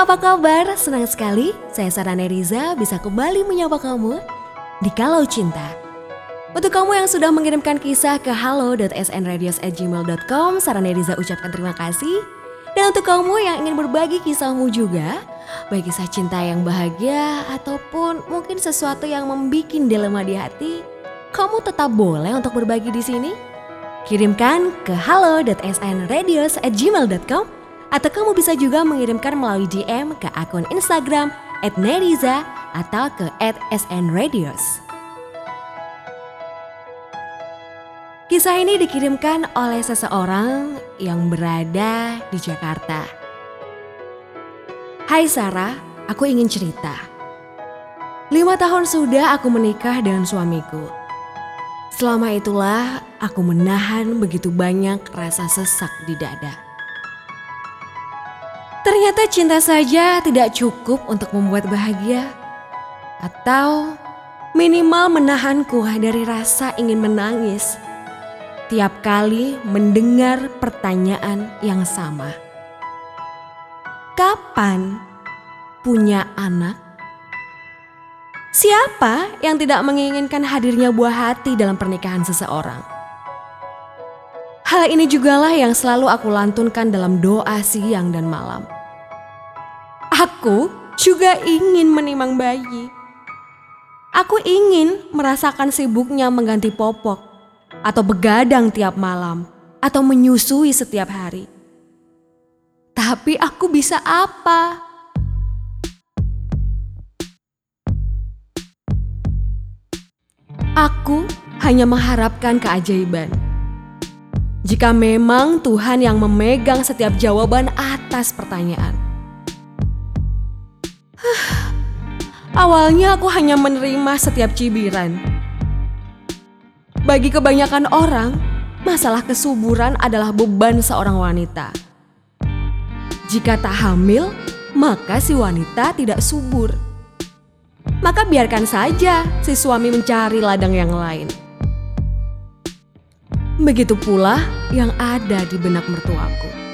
apa kabar? Senang sekali saya Sarah Neriza bisa kembali menyapa kamu di Kalau Cinta. Untuk kamu yang sudah mengirimkan kisah ke halo.snradios@gmail.com, Sarah Neriza ucapkan terima kasih. Dan untuk kamu yang ingin berbagi kisahmu juga, baik kisah cinta yang bahagia ataupun mungkin sesuatu yang membuat dilema di hati, kamu tetap boleh untuk berbagi di sini. Kirimkan ke halo.snradios@gmail.com atau kamu bisa juga mengirimkan melalui DM ke akun Instagram @neriza atau ke @snradios. Kisah ini dikirimkan oleh seseorang yang berada di Jakarta. Hai Sarah, aku ingin cerita. Lima tahun sudah aku menikah dengan suamiku. Selama itulah aku menahan begitu banyak rasa sesak di dada. Ternyata cinta saja tidak cukup untuk membuat bahagia. Atau minimal menahanku dari rasa ingin menangis tiap kali mendengar pertanyaan yang sama. Kapan punya anak? Siapa yang tidak menginginkan hadirnya buah hati dalam pernikahan seseorang? Hal ini jugalah yang selalu aku lantunkan dalam doa siang dan malam. Aku juga ingin menimang bayi. Aku ingin merasakan sibuknya mengganti popok atau begadang tiap malam, atau menyusui setiap hari. Tapi aku bisa apa? Aku hanya mengharapkan keajaiban. Jika memang Tuhan yang memegang setiap jawaban atas pertanyaan. Awalnya aku hanya menerima setiap cibiran bagi kebanyakan orang, masalah kesuburan adalah beban seorang wanita. Jika tak hamil, maka si wanita tidak subur. Maka biarkan saja si suami mencari ladang yang lain. Begitu pula yang ada di benak mertuaku.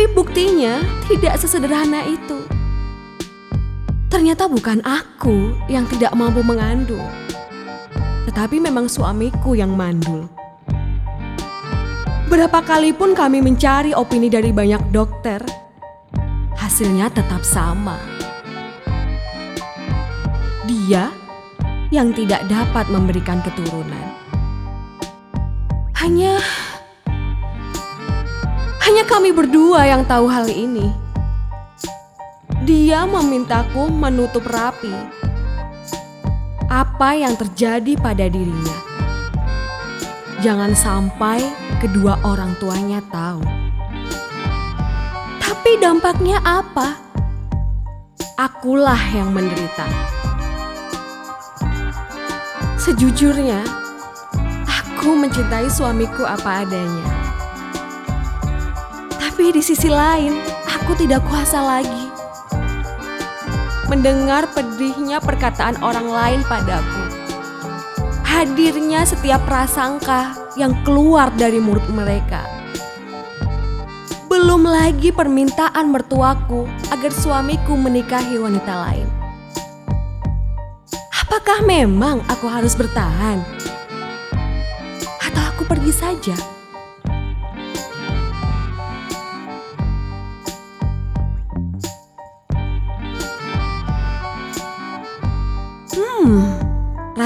Tapi buktinya tidak sesederhana itu. Ternyata bukan aku yang tidak mampu mengandung tetapi memang suamiku yang mandul. Berapa kali pun kami mencari opini dari banyak dokter, hasilnya tetap sama. Dia yang tidak dapat memberikan keturunan. Hanya hanya kami berdua yang tahu hal ini. Dia memintaku menutup rapi apa yang terjadi pada dirinya. Jangan sampai kedua orang tuanya tahu. Tapi dampaknya apa? Akulah yang menderita. Sejujurnya, aku mencintai suamiku apa adanya. Tapi di sisi lain, aku tidak kuasa lagi mendengar pedihnya perkataan orang lain padaku. Hadirnya setiap prasangka yang keluar dari mulut mereka. Belum lagi permintaan mertuaku agar suamiku menikahi wanita lain. Apakah memang aku harus bertahan? Atau aku pergi saja?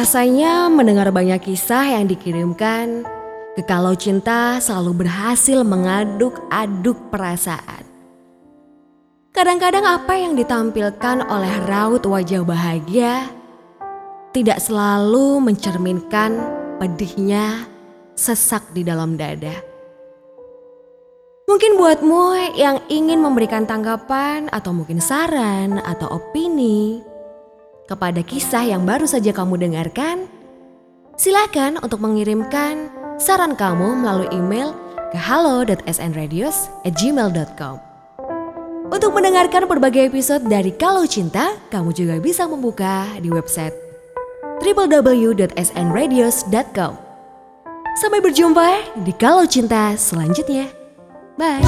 Rasanya mendengar banyak kisah yang dikirimkan ke Kalau Cinta selalu berhasil mengaduk-aduk perasaan. Kadang-kadang apa yang ditampilkan oleh raut wajah bahagia tidak selalu mencerminkan pedihnya sesak di dalam dada. Mungkin buatmu yang ingin memberikan tanggapan atau mungkin saran atau opini kepada kisah yang baru saja kamu dengarkan, silakan untuk mengirimkan saran kamu melalui email ke halo.snradios@gmail.com. Untuk mendengarkan berbagai episode dari Kalau Cinta, kamu juga bisa membuka di website www.snradios.com. Sampai berjumpa di Kalau Cinta selanjutnya. Bye.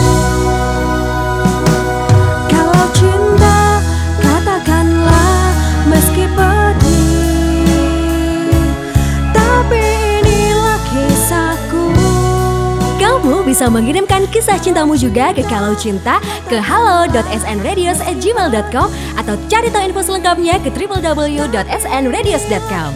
bisa mengirimkan kisah cintamu juga ke Kalau Cinta ke halo.snradios@gmail.com atau cari tahu info selengkapnya ke www.snradios.com.